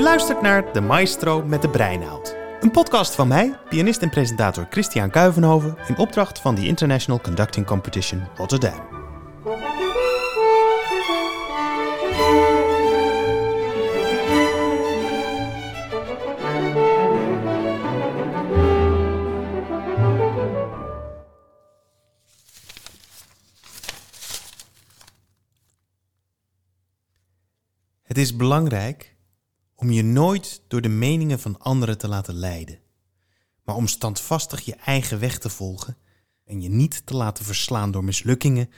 Je luistert naar De Maestro met de Breinoud. Een podcast van mij, pianist en presentator Christian Kuivenhoven... in opdracht van de International Conducting Competition Rotterdam. Het is belangrijk om je nooit door de meningen van anderen te laten leiden, maar om standvastig je eigen weg te volgen en je niet te laten verslaan door mislukkingen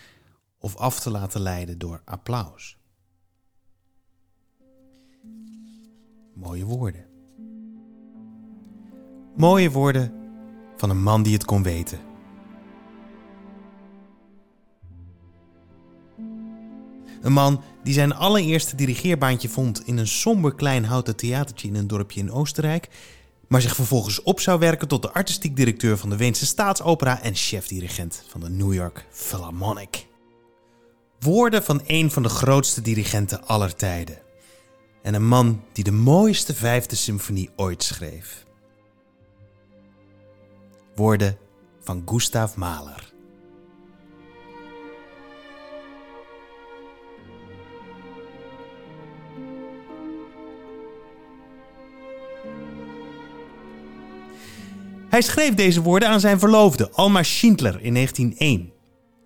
of af te laten leiden door applaus. Mooie woorden. Mooie woorden van een man die het kon weten. Een man die zijn allereerste dirigeerbaantje vond in een somber klein houten theatertje in een dorpje in Oostenrijk, maar zich vervolgens op zou werken tot de artistiek directeur van de Weense Staatsopera en chefdirigent van de New York Philharmonic. Woorden van een van de grootste dirigenten aller tijden. En een man die de mooiste vijfde symfonie ooit schreef. Woorden van Gustav Mahler. Hij schreef deze woorden aan zijn verloofde, Alma Schindler, in 1901.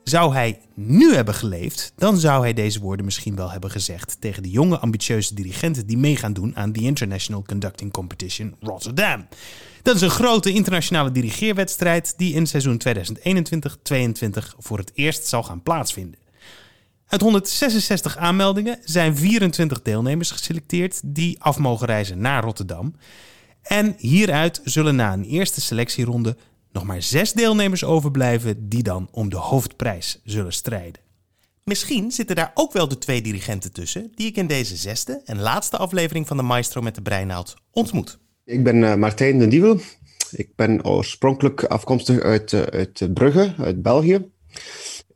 Zou hij nu hebben geleefd, dan zou hij deze woorden misschien wel hebben gezegd tegen de jonge ambitieuze dirigenten die mee gaan doen aan de International Conducting Competition Rotterdam. Dat is een grote internationale dirigeerwedstrijd die in seizoen 2021-22 voor het eerst zal gaan plaatsvinden. Uit 166 aanmeldingen zijn 24 deelnemers geselecteerd die af mogen reizen naar Rotterdam. En hieruit zullen na een eerste selectieronde nog maar zes deelnemers overblijven die dan om de hoofdprijs zullen strijden. Misschien zitten daar ook wel de twee dirigenten tussen die ik in deze zesde en laatste aflevering van de Maestro met de Breinaald ontmoet. Ik ben uh, Martijn de Dievel. Ik ben oorspronkelijk afkomstig uit, uh, uit Brugge, uit België.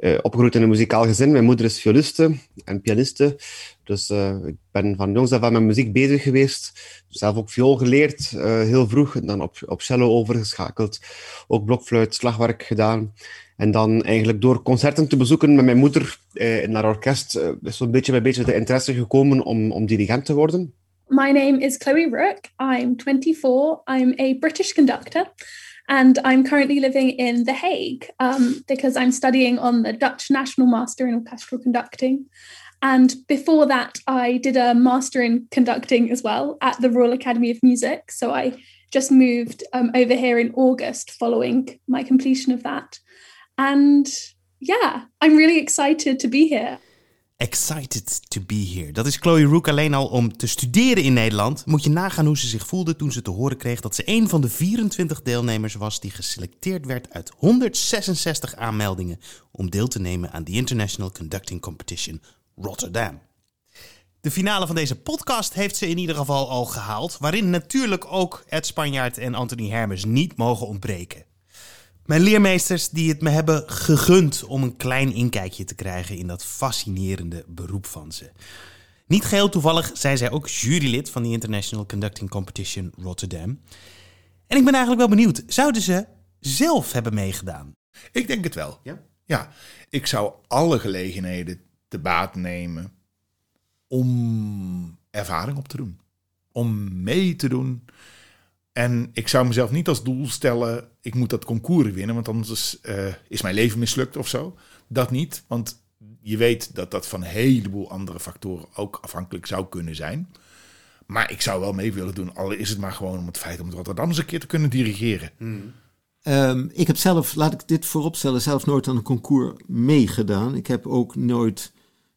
Uh, in een muzikaal gezin. Mijn moeder is violiste en pianiste. Dus uh, ik ben van jongs af aan met muziek bezig geweest. Zelf ook viool geleerd, uh, heel vroeg. En dan op, op cello overgeschakeld. Ook blokfluit, slagwerk gedaan. En dan eigenlijk door concerten te bezoeken met mijn moeder in haar orkest... is zo'n beetje bij beetje de interesse gekomen om, om dirigent te worden. My name is Chloe Rook. I'm 24. I'm a British conductor. And I'm currently living in The Hague um, because I'm studying on the Dutch National Master in Orchestral Conducting. And before that, I did a master in conducting as well at the Royal Academy of Music. So I just moved um, over here in August following my completion of that. And yeah, I'm really excited to be here. Excited to be here. Dat is Chloe Rook alleen al om te studeren in Nederland. Moet je nagaan hoe ze zich voelde toen ze te horen kreeg dat ze een van de 24 deelnemers was die geselecteerd werd uit 166 aanmeldingen om deel te nemen aan de International Conducting Competition Rotterdam. De finale van deze podcast heeft ze in ieder geval al gehaald, waarin natuurlijk ook Ed Spanjaard en Anthony Hermes niet mogen ontbreken. Mijn leermeesters die het me hebben gegund om een klein inkijkje te krijgen in dat fascinerende beroep van ze. Niet geheel toevallig zijn zij ook jurylid van de International Conducting Competition Rotterdam. En ik ben eigenlijk wel benieuwd, zouden ze zelf hebben meegedaan? Ik denk het wel. Ja? Ja, ik zou alle gelegenheden te baat nemen om ervaring op te doen. Om mee te doen. En ik zou mezelf niet als doel stellen, ik moet dat concours winnen, want anders uh, is mijn leven mislukt of zo. Dat niet, want je weet dat dat van een heleboel andere factoren ook afhankelijk zou kunnen zijn. Maar ik zou wel mee willen doen, al is het maar gewoon om het feit om het Rotterdam eens een keer te kunnen dirigeren. Hmm. Um, ik heb zelf, laat ik dit vooropstellen, zelf nooit aan een concours meegedaan. Ik heb ook nooit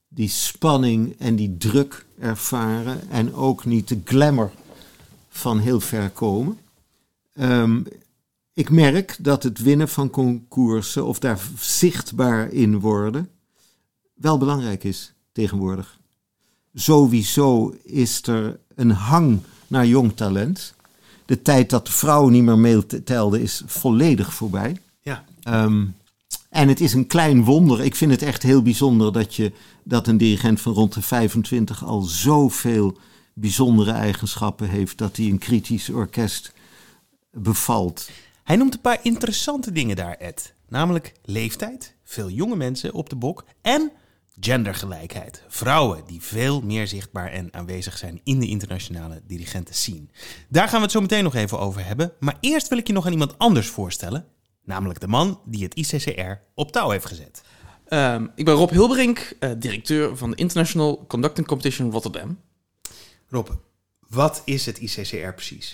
die spanning en die druk ervaren en ook niet de glamour van heel ver komen. Um, ik merk dat het winnen van concoursen of daar zichtbaar in worden wel belangrijk is tegenwoordig. Sowieso is er een hang naar jong talent. De tijd dat de vrouwen niet meer meetelden is volledig voorbij. Ja. Um, en het is een klein wonder. Ik vind het echt heel bijzonder dat, je, dat een dirigent van rond de 25 al zoveel bijzondere eigenschappen heeft dat hij een kritisch orkest bevalt. Hij noemt een paar interessante dingen daar, Ed. Namelijk leeftijd, veel jonge mensen op de bok en gendergelijkheid. Vrouwen die veel meer zichtbaar en aanwezig zijn in de internationale dirigenten scene. Daar gaan we het zo meteen nog even over hebben. Maar eerst wil ik je nog aan iemand anders voorstellen. Namelijk de man die het ICCR op touw heeft gezet. Um, ik ben Rob Hilberink, uh, directeur van de International Conducting Competition Rotterdam. Rob, wat is het ICCR precies?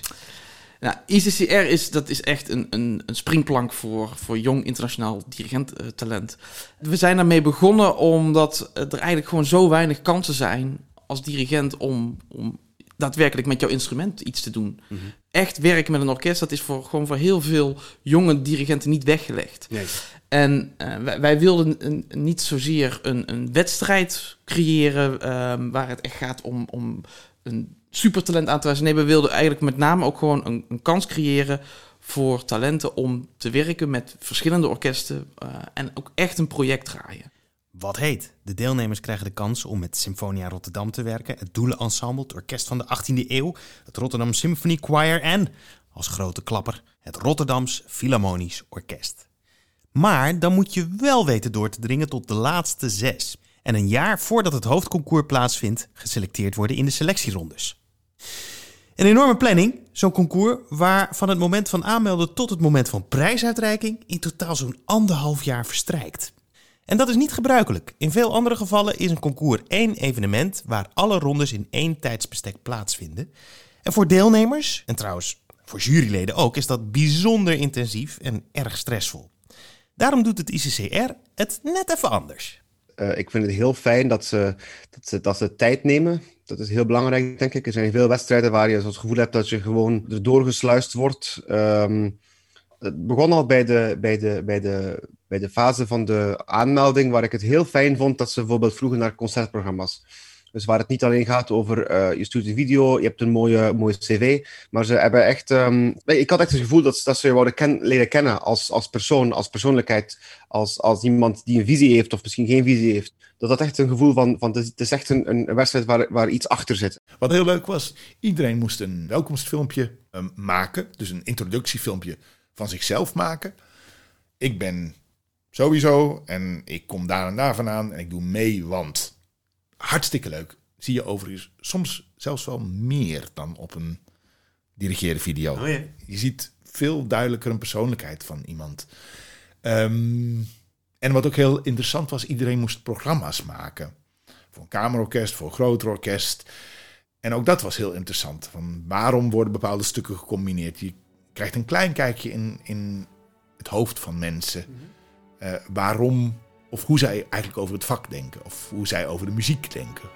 Nou, ICCR is, dat is echt een, een, een springplank voor, voor jong internationaal dirigenttalent. We zijn daarmee begonnen omdat er eigenlijk gewoon zo weinig kansen zijn als dirigent om, om daadwerkelijk met jouw instrument iets te doen. Mm -hmm. Echt werken met een orkest, dat is voor, gewoon voor heel veel jonge dirigenten niet weggelegd. Nee. En uh, wij, wij, wilden een, niet zozeer een, een wedstrijd creëren uh, waar het echt gaat om, om een supertalent aan te wijzen. Nee, we wilden eigenlijk met name ook gewoon een, een kans creëren voor talenten om te werken met verschillende orkesten uh, en ook echt een project draaien. Wat heet? De deelnemers krijgen de kans om met Symfonia Rotterdam te werken, het Doelenensemble, het orkest van de 18e eeuw, het Rotterdam Symphony Choir en, als grote klapper, het Rotterdams Philharmonisch Orkest. Maar dan moet je wel weten door te dringen tot de laatste zes. En een jaar voordat het hoofdconcours plaatsvindt, geselecteerd worden in de selectierondes. Een enorme planning, zo'n concours, waar van het moment van aanmelden tot het moment van prijsuitreiking in totaal zo'n anderhalf jaar verstrijkt. En dat is niet gebruikelijk. In veel andere gevallen is een concours één evenement waar alle rondes in één tijdsbestek plaatsvinden. En voor deelnemers, en trouwens voor juryleden ook, is dat bijzonder intensief en erg stressvol. Daarom doet het ICCR het net even anders. Uh, ik vind het heel fijn dat ze, dat, ze, dat ze tijd nemen. Dat is heel belangrijk, denk ik. Er zijn veel wedstrijden waar je het gevoel hebt dat je gewoon erdoor gesluist wordt. Um, het begon al bij de, bij, de, bij, de, bij de fase van de aanmelding, waar ik het heel fijn vond dat ze bijvoorbeeld vroegen naar concertprogramma's. Dus waar het niet alleen gaat over uh, je stuurt een video, je hebt een mooie, mooie cv, maar ze hebben echt... Um, ik had echt het gevoel dat, dat ze je ken, leren kennen als, als persoon, als persoonlijkheid, als, als iemand die een visie heeft of misschien geen visie heeft. Dat dat echt een gevoel van, van het is echt een, een wedstrijd waar, waar iets achter zit. Wat heel leuk was, iedereen moest een welkomstfilmpje um, maken, dus een introductiefilmpje van zichzelf maken. Ik ben sowieso en ik kom daar en daar vandaan en ik doe mee, want hartstikke leuk. Zie je overigens soms zelfs wel meer dan op een dirigeerde video. Oh ja. Je ziet veel duidelijker een persoonlijkheid van iemand. Um, en wat ook heel interessant was, iedereen moest programma's maken. Voor een kamerorkest, voor een groter orkest. En ook dat was heel interessant. Van waarom worden bepaalde stukken gecombineerd? Je krijgt een klein kijkje in, in het hoofd van mensen. Uh, waarom of hoe zij eigenlijk over het vak denken. Of hoe zij over de muziek denken.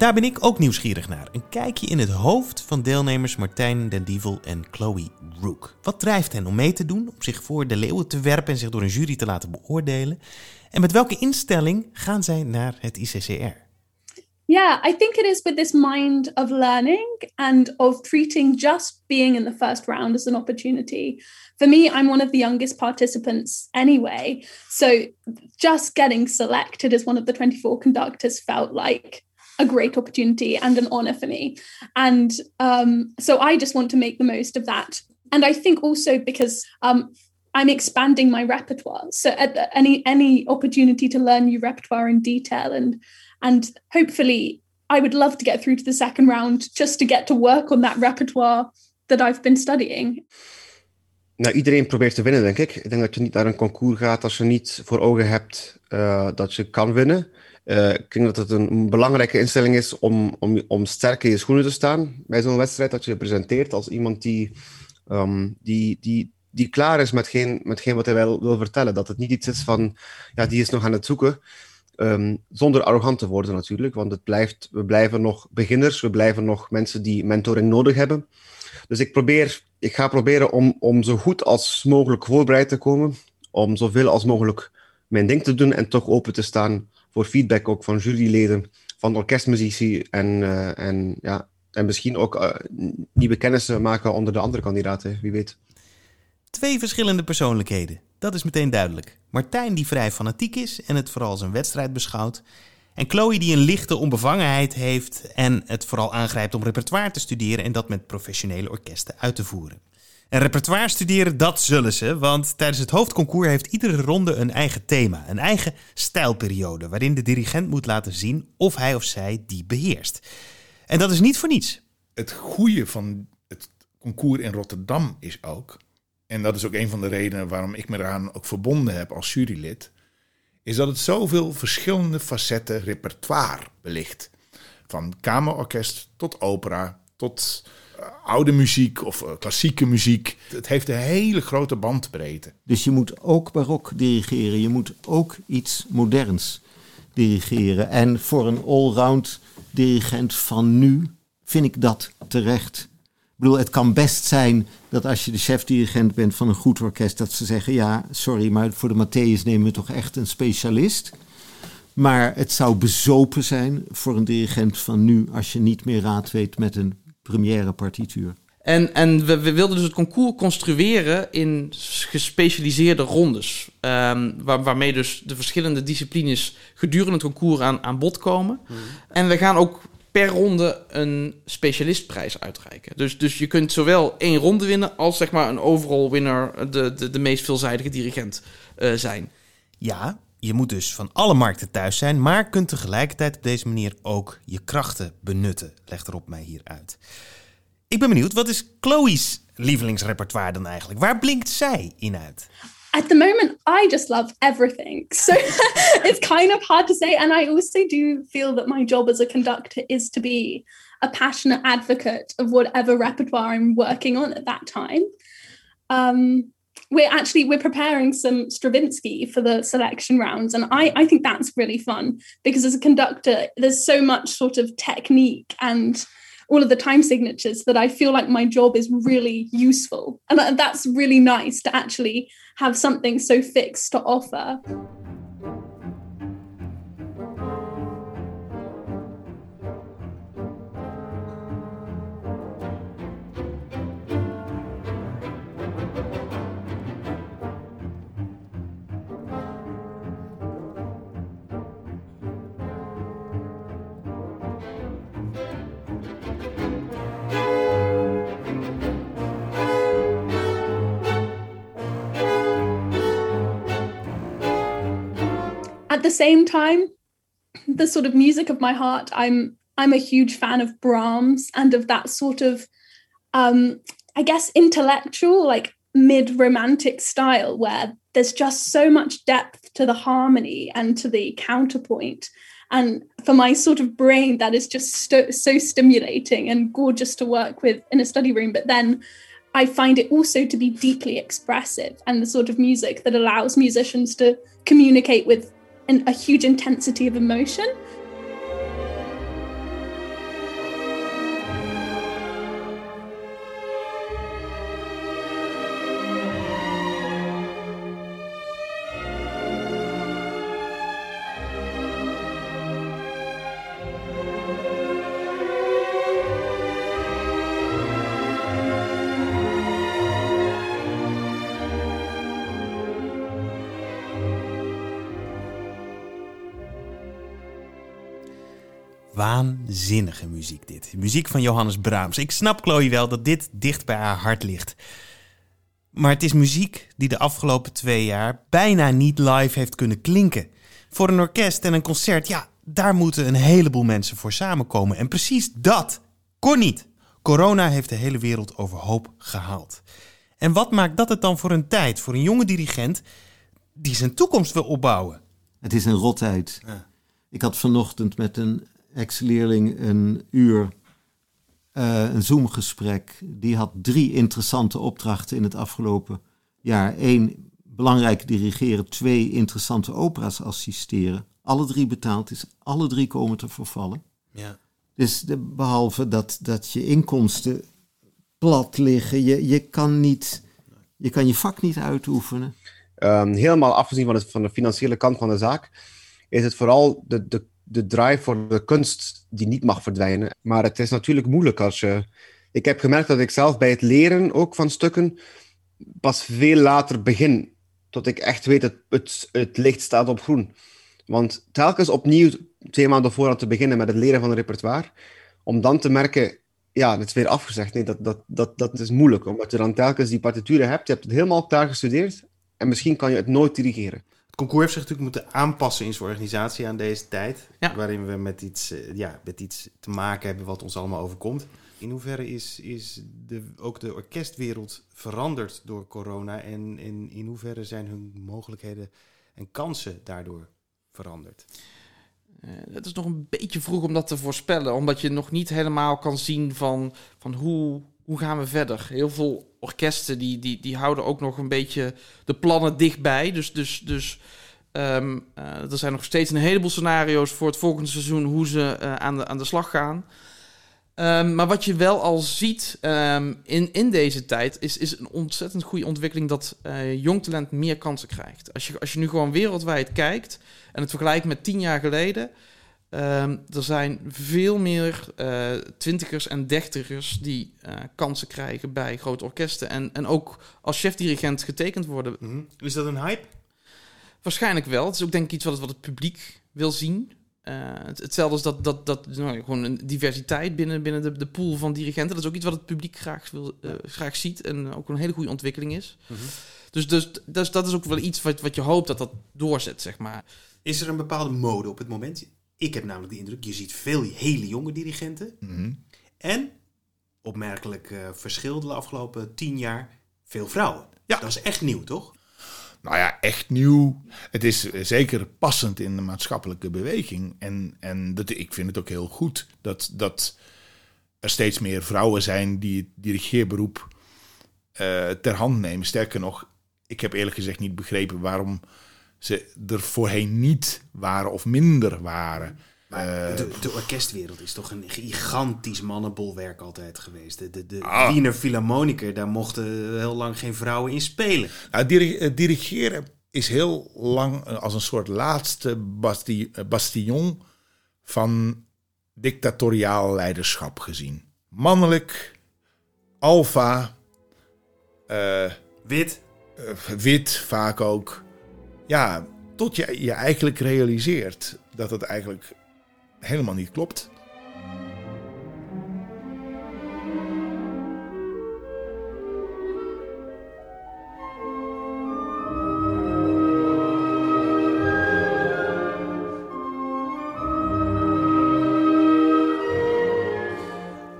Daar ben ik ook nieuwsgierig naar. Een kijkje in het hoofd van deelnemers Martijn Den Dievel en Chloe Rook. Wat drijft hen om mee te doen, om zich voor de leeuwen te werpen en zich door een jury te laten beoordelen? En met welke instelling gaan zij naar het ICCR? Yeah, I think it is with this mind of learning and of treating just being in the first round as an opportunity. For me, I'm one of the youngest participants anyway. So just getting selected as one of the 24 conductors felt like a great opportunity and an honor for me. And um, so I just want to make the most of that. And I think also because um, I'm expanding my repertoire. So any any opportunity to learn new repertoire in detail and and hopefully I would love to get through to the second round just to get to work on that repertoire that I've been studying. Nou, iedereen probeert te winnen, denk ik. Ik denk dat je niet naar een concours gaat als je niet voor ogen hebt uh, dat je kan winnen. Uh, ik denk dat het een belangrijke instelling is om, om, om sterk in je schoenen te staan bij zo'n wedstrijd. Dat je je presenteert als iemand die, um, die, die die klaar is met geen, met geen wat hij wil, wil vertellen. Dat het niet iets is van, ja, die is nog aan het zoeken. Ehm, zonder arrogant te worden natuurlijk, want het blijft, we blijven nog beginners, we blijven nog mensen die mentoring nodig hebben. Dus ik, probeer, ik ga proberen om, om zo goed als mogelijk voorbereid te komen, om zoveel als mogelijk mijn ding te doen en toch open te staan voor feedback ook van juryleden, van orkestmuzici en, eh, en, ja, en misschien ook uh, nieuwe kennissen maken onder de andere kandidaten, wie weet. Twee verschillende persoonlijkheden, dat is meteen duidelijk. Martijn die vrij fanatiek is en het vooral als een wedstrijd beschouwt. En Chloe die een lichte onbevangenheid heeft en het vooral aangrijpt om repertoire te studeren en dat met professionele orkesten uit te voeren. En repertoire studeren, dat zullen ze, want tijdens het hoofdconcours heeft iedere ronde een eigen thema, een eigen stijlperiode, waarin de dirigent moet laten zien of hij of zij die beheerst. En dat is niet voor niets. Het goede van het concours in Rotterdam is ook, en dat is ook een van de redenen waarom ik me eraan ook verbonden heb als jurylid, is dat het zoveel verschillende facetten repertoire belicht. Van kamerorkest tot opera, tot oude muziek of uh, klassieke muziek. Het heeft een hele grote bandbreedte. Dus je moet ook barok dirigeren, je moet ook iets moderns dirigeren. En voor een allround dirigent van nu vind ik dat terecht. Ik bedoel, het kan best zijn dat als je de chef-dirigent bent van een goed orkest, dat ze zeggen: ja, sorry, maar voor de Matthäus nemen we toch echt een specialist. Maar het zou bezopen zijn voor een dirigent van nu als je niet meer raad weet met een première partituur. En, en we, we, wilden dus het concours construeren in gespecialiseerde rondes. Um, waar, waarmee dus de verschillende disciplines gedurende het concours aan, aan bod komen. Mm. En we gaan ook per ronde een specialistprijs uitreiken. Dus, dus je kunt zowel één ronde winnen als zeg maar een overall winner, de, de, de meest veelzijdige dirigent uh, zijn. Ja, je moet dus van alle markten thuis zijn, maar kunt tegelijkertijd op deze manier ook je krachten benutten. Legt erop mij hier uit. Ik ben benieuwd, wat is Chloe's lievelingsrepertoire dan eigenlijk? Waar blinkt zij in uit? at the moment, I just love everything. So it's kind of hard to say. And I also do feel that my job as a conductor is to be a passionate advocate of whatever repertoire I'm working on at that time. Um, we're actually we're preparing some Stravinsky for the selection rounds, and I, I think that's really fun because as a conductor, there's so much sort of technique and all of the time signatures that I feel like my job is really useful. And that's really nice to actually have something so fixed to offer. At the same time, the sort of music of my heart, I'm I'm a huge fan of Brahms and of that sort of um, I guess intellectual, like mid-romantic style where there's just so much depth to the harmony and to the counterpoint. And for my sort of brain, that is just st- so stimulating and gorgeous to work with in a study room. But then I find it also to be deeply expressive and the sort of music that allows musicians to communicate with a huge intensity of emotion. Waanzinnige muziek dit. Muziek van Johannes Brahms. Ik snap Chloe wel dat dit dicht bij haar hart ligt. Maar het is muziek die de afgelopen twee jaar bijna niet live heeft kunnen klinken. Voor een orkest en een concert, ja, daar moeten een heleboel mensen voor samenkomen. En precies dat kon niet. Corona heeft de hele wereld overhoop gehaald. En wat maakt dat het dan voor een tijd, voor een jonge dirigent die zijn toekomst wil opbouwen? Het is een rotheid. Ja. Ik had vanochtend met een ex-leerling een uur uh, een Zoom-gesprek. Die had drie interessante opdrachten in het afgelopen jaar één belangrijk dirigeren, twee interessante opera's assisteren. Alle drie betaald is, alle drie komen te vervallen. Ja. Dus de, behalve dat, dat je inkomsten plat liggen, je, je, kan niet, je kan je vak niet uitoefenen. Um, helemaal afgezien van, het, van de financiële kant van de zaak, is het vooral de, de, de drive voor de kunst die niet mag verdwijnen. Maar het is natuurlijk moeilijk als je. Ik heb gemerkt dat ik zelf bij het leren ook van stukken pas veel later begin. Tot ik echt weet dat het, het licht staat op groen. Want telkens opnieuw twee maanden vooraan te beginnen met het leren van een repertoire, om dan te merken, ja, het is weer afgezegd. Nee, dat, dat, dat, dat is moeilijk, omdat je dan telkens die partituren hebt. Je hebt het helemaal klaar gestudeerd en misschien kan je het nooit dirigeren. Het concours heeft zich natuurlijk moeten aanpassen in zijn organisatie aan deze tijd. Ja. Waarin we met iets, eh, ja, met iets te maken hebben wat ons allemaal overkomt. In hoeverre is, is de, ook de orkestwereld veranderd door corona? En, en in hoeverre zijn hun mogelijkheden en kansen daardoor veranderd? Uh, het is nog een beetje vroeg om dat te voorspellen, omdat je nog niet helemaal kan zien van, van hoe, hoe gaan we verder. Heel veel orkesten die, die, die houden ook nog een beetje de plannen dichtbij. Dus, dus, dus um, uh, er zijn nog steeds een heleboel scenario's voor het volgende seizoen hoe ze uh, aan, de, aan de slag gaan. Um, maar wat je wel al ziet um, in, in deze tijd, is, is een ontzettend goede ontwikkeling dat uh, jong talent meer kansen krijgt. Als je, als je nu gewoon wereldwijd kijkt en het vergelijkt met tien jaar geleden, um, er zijn veel meer uh, twintigers en dertigers die uh, kansen krijgen bij grote orkesten. En, en ook als chefdirigent getekend worden. Mm -hmm. Is dat een hype? Waarschijnlijk wel. Het is ook denk ik iets wat het, wat het publiek wil zien. Uh, hetzelfde is dat, dat, dat nou, gewoon een diversiteit binnen, binnen de, de pool van dirigenten. Dat is ook iets wat het publiek graag, wil, uh, graag ziet en ook een hele goede ontwikkeling is. Mm -hmm. dus, dus, dus dat is ook wel iets wat, wat je hoopt dat dat doorzet, zeg maar. Is er een bepaalde mode op het moment? Ik heb namelijk de indruk, je ziet veel hele jonge dirigenten. Mm -hmm. En, opmerkelijk uh, verschil de afgelopen tien jaar, veel vrouwen. Ja. Dat is echt nieuw, toch? Nou ja, echt nieuw. Het is zeker passend in de maatschappelijke beweging. En, en dat, ik vind het ook heel goed dat, dat er steeds meer vrouwen zijn die het dirigeerberoep uh, ter hand nemen. Sterker nog, ik heb eerlijk gezegd niet begrepen waarom ze er voorheen niet waren of minder waren. Maar de, de, orkestwereld is toch een gigantisch mannenbolwerk altijd geweest. De, de, de ah. Wiener Philharmoniker, daar mochten heel lang geen vrouwen in spelen. Nou, dir dirigeren is heel lang als een soort laatste basti bastion van dictatoriaal leiderschap gezien. Mannelijk, alfa, uh, wit. Uh, wit vaak ook. Ja, tot je je eigenlijk realiseert dat het eigenlijk helemaal niet klopt.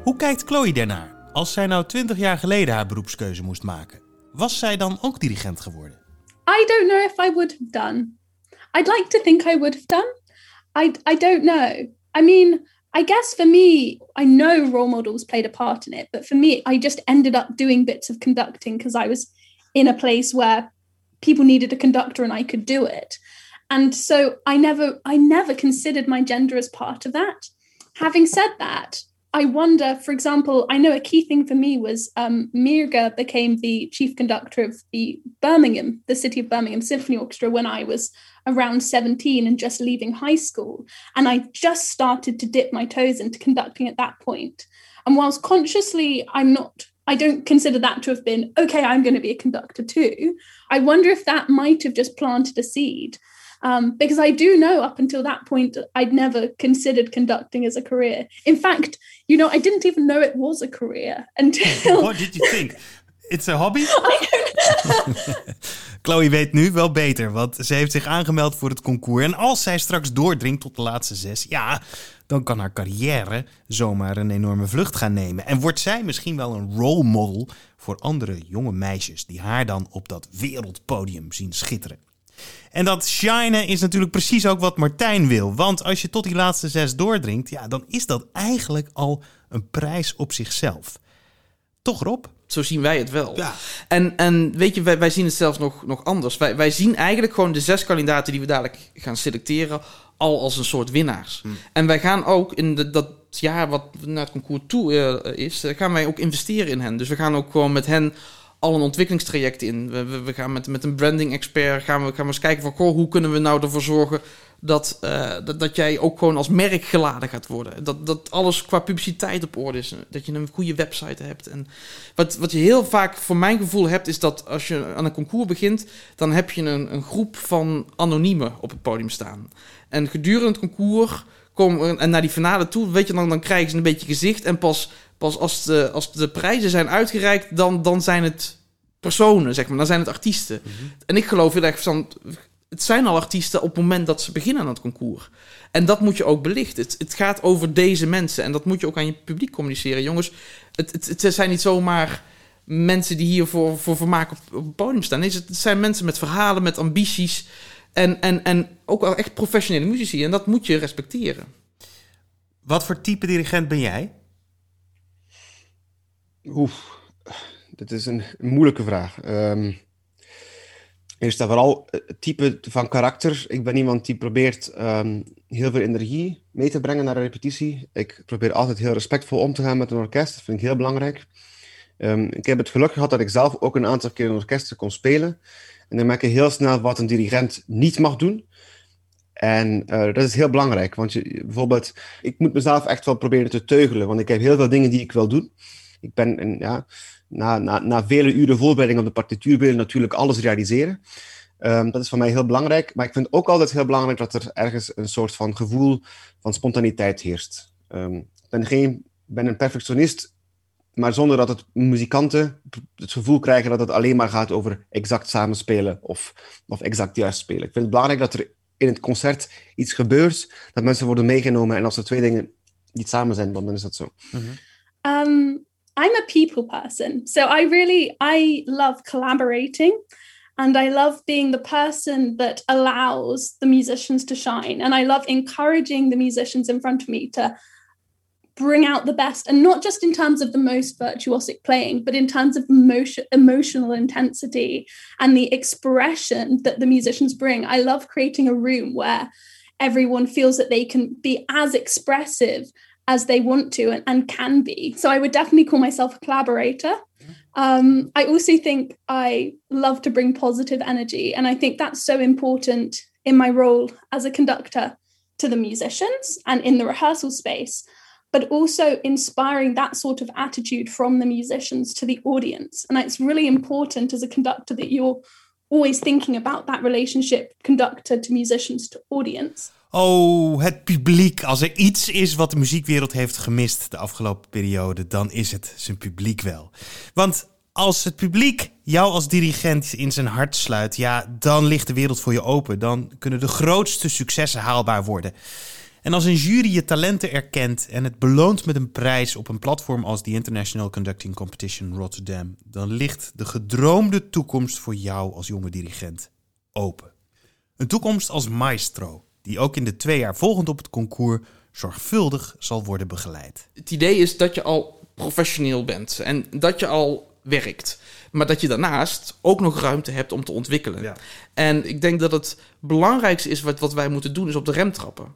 Hoe kijkt Chloe daarnaar? Als zij nou 20 jaar geleden haar beroepskeuze moest maken, was zij dan ook dirigent geworden? I don't know if I would have done. I'd like to think I would have done. I, I don't know. I mean, I guess for me, I know role models played a part in it, but for me, I just ended up doing bits of conducting because I was in a place where people needed a conductor and I could do it. And so I never I never considered my gender as part of that. Having said that, I wonder, for example, I know a key thing for me was um, Mirga became the chief conductor of the Birmingham, the City of Birmingham Symphony Orchestra when I was around 17 and just leaving high school. And I just started to dip my toes into conducting at that point. And whilst consciously I'm not, I don't consider that to have been, okay, I'm going to be a conductor too. I wonder if that might have just planted a seed. Um, because I do know up until that point, I'd never considered conducting as a career. In fact, you know, I didn't even know it was a career until. What did you think? It's a hobby? Chloe weet nu wel beter, want ze heeft zich aangemeld voor het concours. En als zij straks doordringt tot de laatste zes, ja, dan kan haar carrière zomaar een enorme vlucht gaan nemen. En wordt zij misschien wel een role model voor andere jonge meisjes die haar dan op dat wereldpodium zien schitteren. En dat shinen is natuurlijk precies ook wat Martijn wil. Want als je tot die laatste zes doordringt, ja, dan is dat eigenlijk al een prijs op zichzelf. Toch Rob? Zo zien wij het wel. Ja. En, en weet je, wij, wij zien het zelfs nog, nog anders. Wij, wij zien eigenlijk gewoon de zes kandidaten die we dadelijk gaan selecteren al als een soort winnaars. En wij gaan ook in de, dat jaar wat naar het concours toe eh, is, eh, gaan wij ook investeren in hen. Dus we gaan ook gewoon met hen al een ontwikkelingstraject in. We, gaan met, met een branding expert gaan we, gaan we eens kijken van goh, hoe kunnen we nou ervoor zorgen dat, eh, dat, dat jij ook gewoon als merk geladen gaat worden. Dat, dat alles qua publiciteit op orde is. Dat je een goede website hebt. En wat, wat je heel vaak voor mijn gevoel hebt, is dat als je aan een concours begint, dan heb je een, een groep van anoniemen op het podium staan. En gedurende het concours komen en naar die finale toe, weet je, dan, dan krijgen ze een beetje gezicht. En pas, pas als, de, als de prijzen zijn uitgereikt, dan, dan zijn het personen, zeg maar. Dan zijn het artiesten. En ik geloof heel erg van, het zijn al artiesten op het moment dat ze beginnen aan het concours. En dat moet je ook belichten. Het, het gaat over deze mensen. En dat moet je ook aan je publiek communiceren. Jongens, het, het, het zijn niet zomaar mensen die hier voor, voor vermaak op, op het podium staan. Nee, het zijn mensen met verhalen, met ambities. En, en, en ook wel echt professionele muzici. En dat moet je respecteren. Wat voor type dirigent ben jij? Oef, dit is een, moeilijke vraag. Ehm, eerst en vooral eh, het type van karakter. Ik ben iemand die probeert ehm, heel veel energie mee te brengen naar een repetitie. Ik probeer altijd heel respectvol om te gaan met een orkest. Dat vind ik heel belangrijk. Ehm, ik heb het geluk gehad dat ik zelf ook een aantal keer in orkesten kon spelen. En dan merk je heel snel wat een dirigent niet mag doen. En eh, dat is heel belangrijk, want je, bijvoorbeeld, ik moet mezelf echt wel proberen te teugelen, want ik heb heel veel dingen die ik wil doen. Ik ben, ja, na, na, na vele uren voorbereiding op de partituur wil natuurlijk alles realiseren. Ehm, dat is voor mij heel belangrijk, maar ik vind ook altijd heel belangrijk dat er ergens een soort van gevoel van spontaniteit heerst. Ehm, ik ben, geen, ben een perfectionist, maar zonder dat het muzikanten het gevoel krijgen dat het alleen maar gaat over exact samenspelen of, of exact juist spelen. Ik vind het belangrijk dat er in het concert iets gebeurt, dat mensen worden meegenomen en als er twee dingen niet samen zijn, dan is dat zo. Um, I'm a people person. So I really I love collaborating and I love being the person that allows the musicians to shine. And I love encouraging the musicians in front of me to bring out the best and not just in terms of the most virtuosic playing but in terms of emotion, emotional intensity and the expression that the musicians bring i love creating a room where everyone feels that they can be as expressive as they want to and, and can be so i would definitely call myself a collaborator um, i also think i love to bring positive energy and i think that's so important in my role as a conductor to the musicians and in the rehearsal space but also inspiring that sort of attitude from the musicians to the audience. And it's really important as a conductor that you're always thinking about that relationship conductor to musicians to audience. Oh, het publiek. Als er iets is wat de muziekwereld heeft gemist de afgelopen periode, dan is het zijn publiek wel. Want als het publiek jou als dirigent in zijn hart sluit, ja, dan ligt de wereld voor je open. Dan kunnen de grootste successen haalbaar worden. En als een jury je talenten erkent en het beloont met een prijs op een platform als de International Conducting Competition Rotterdam, dan ligt de gedroomde toekomst voor jou als jonge dirigent open. Een toekomst als maestro, die ook in de twee jaar volgend op het concours zorgvuldig zal worden begeleid. Het idee is dat je al professioneel bent en dat je al werkt. Maar dat je daarnaast ook nog ruimte hebt om te ontwikkelen. Ja. En ik denk dat het belangrijkste is wat, wat wij moeten doen, is op de rem trappen.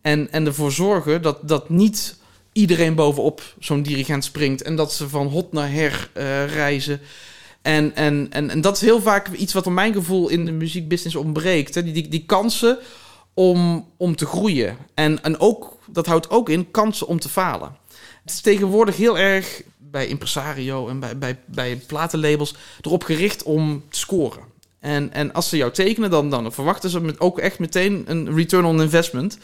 En, en ervoor zorgen dat, dat niet iedereen bovenop zo'n dirigent springt. En dat ze van hot naar her eh, reizen. En, en, en, en dat is heel vaak iets wat op mijn gevoel in de muziekbusiness ontbreekt. Hè? Die, die, die kansen om, om te groeien. En, en ook, dat houdt ook in kansen om te falen. Het is tegenwoordig heel erg bij impresario en bij, bij, bij platenlabels erop gericht om te scoren. En, en als ze jou tekenen, dan, dan verwachten ze ook echt meteen een return on investment.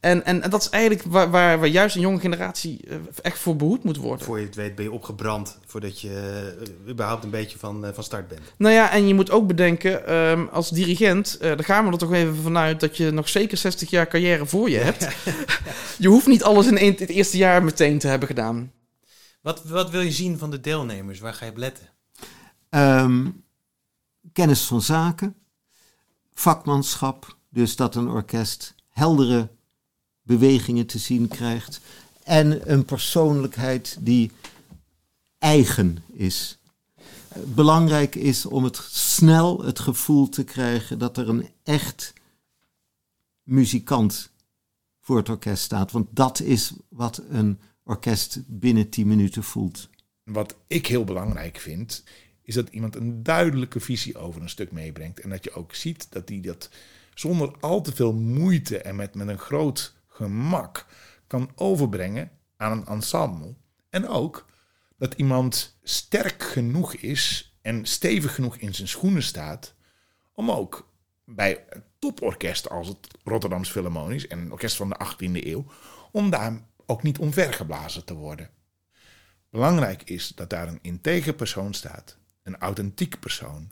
En, en, en dat is eigenlijk waar, waar, waar juist een jonge generatie eh, echt voor behoed moet worden. Voor je het weet ben je opgebrand voordat je eh, überhaupt een beetje van, eh, van start bent. Nou ja, en je moet ook bedenken, ehm, als dirigent, eh daar gaan we er toch even vanuit dat je nog zeker 60 jaar carrière voor je hebt. je hoeft niet alles in één- het eerste jaar meteen te hebben gedaan. Wat, wat wil je zien van de deelnemers? Waar ga je op letten? Ehm, kennis van zaken, vakmanschap, dus dat een orkest heldere bewegingen te zien krijgt en een persoonlijkheid die eigen is. Belangrijk is om het snel het gevoel te krijgen dat er een echt muzikant voor het orkest staat. Want dat is wat een orkest binnen 10 minuten voelt. Wat ik heel belangrijk vind, is dat iemand een duidelijke visie over een stuk meebrengt. En dat je ook ziet dat hij dat zonder al te veel moeite en met, met een groot gemak kan overbrengen aan een ensemble. En ook dat iemand sterk genoeg is en stevig genoeg in zijn schoenen staat om ook bij een toporkest als het Rotterdams Philharmonisch en orkest van de 18e eeuw, om daar ook niet omvergeblazen te worden. Belangrijk is dat daar een integer persoon staat, een authentiek persoon,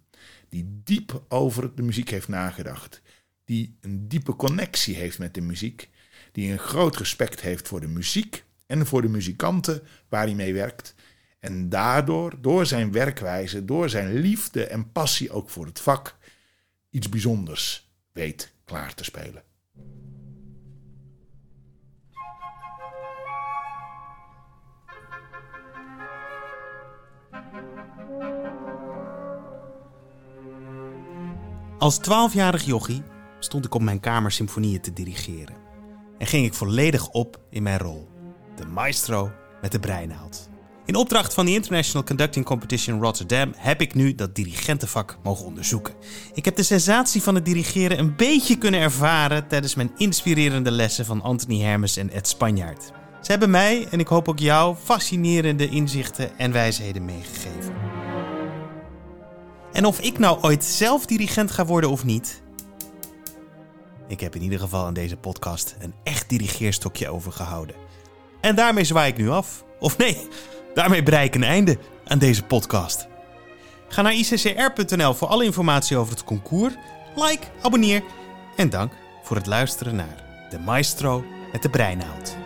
die diep over de muziek heeft nagedacht, die een diepe connectie heeft met de muziek, die een groot respect heeft voor de muziek en voor de muzikanten waar hij mee werkt. En daardoor, door zijn werkwijze, door zijn liefde en passie ook voor het vak, iets bijzonders weet klaar te spelen. Als twaalfjarig jochie stond ik op mijn kamer symfonieën te dirigeren. En ging ik volledig op in mijn rol. De maestro met de breinaald. In opdracht van de International Conducting Competition Rotterdam heb ik nu dat dirigentenvak mogen onderzoeken. Ik heb de sensatie van het dirigeren een beetje kunnen ervaren tijdens mijn inspirerende lessen van Anthony Hermes en Ed Spanjaard. Ze hebben mij, en ik hoop ook jou, fascinerende inzichten en wijsheden meegegeven. En of ik nou ooit zelf dirigent ga worden of niet, ik heb in ieder geval aan deze podcast een echt dirigeerstokje overgehouden. En daarmee zwaai ik nu af. Of nee, daarmee bereik ik een einde aan deze podcast. Ga naar iccr.nl voor alle informatie over het concours. Like, abonneer en dank voor het luisteren naar De Maestro met de Breinaald.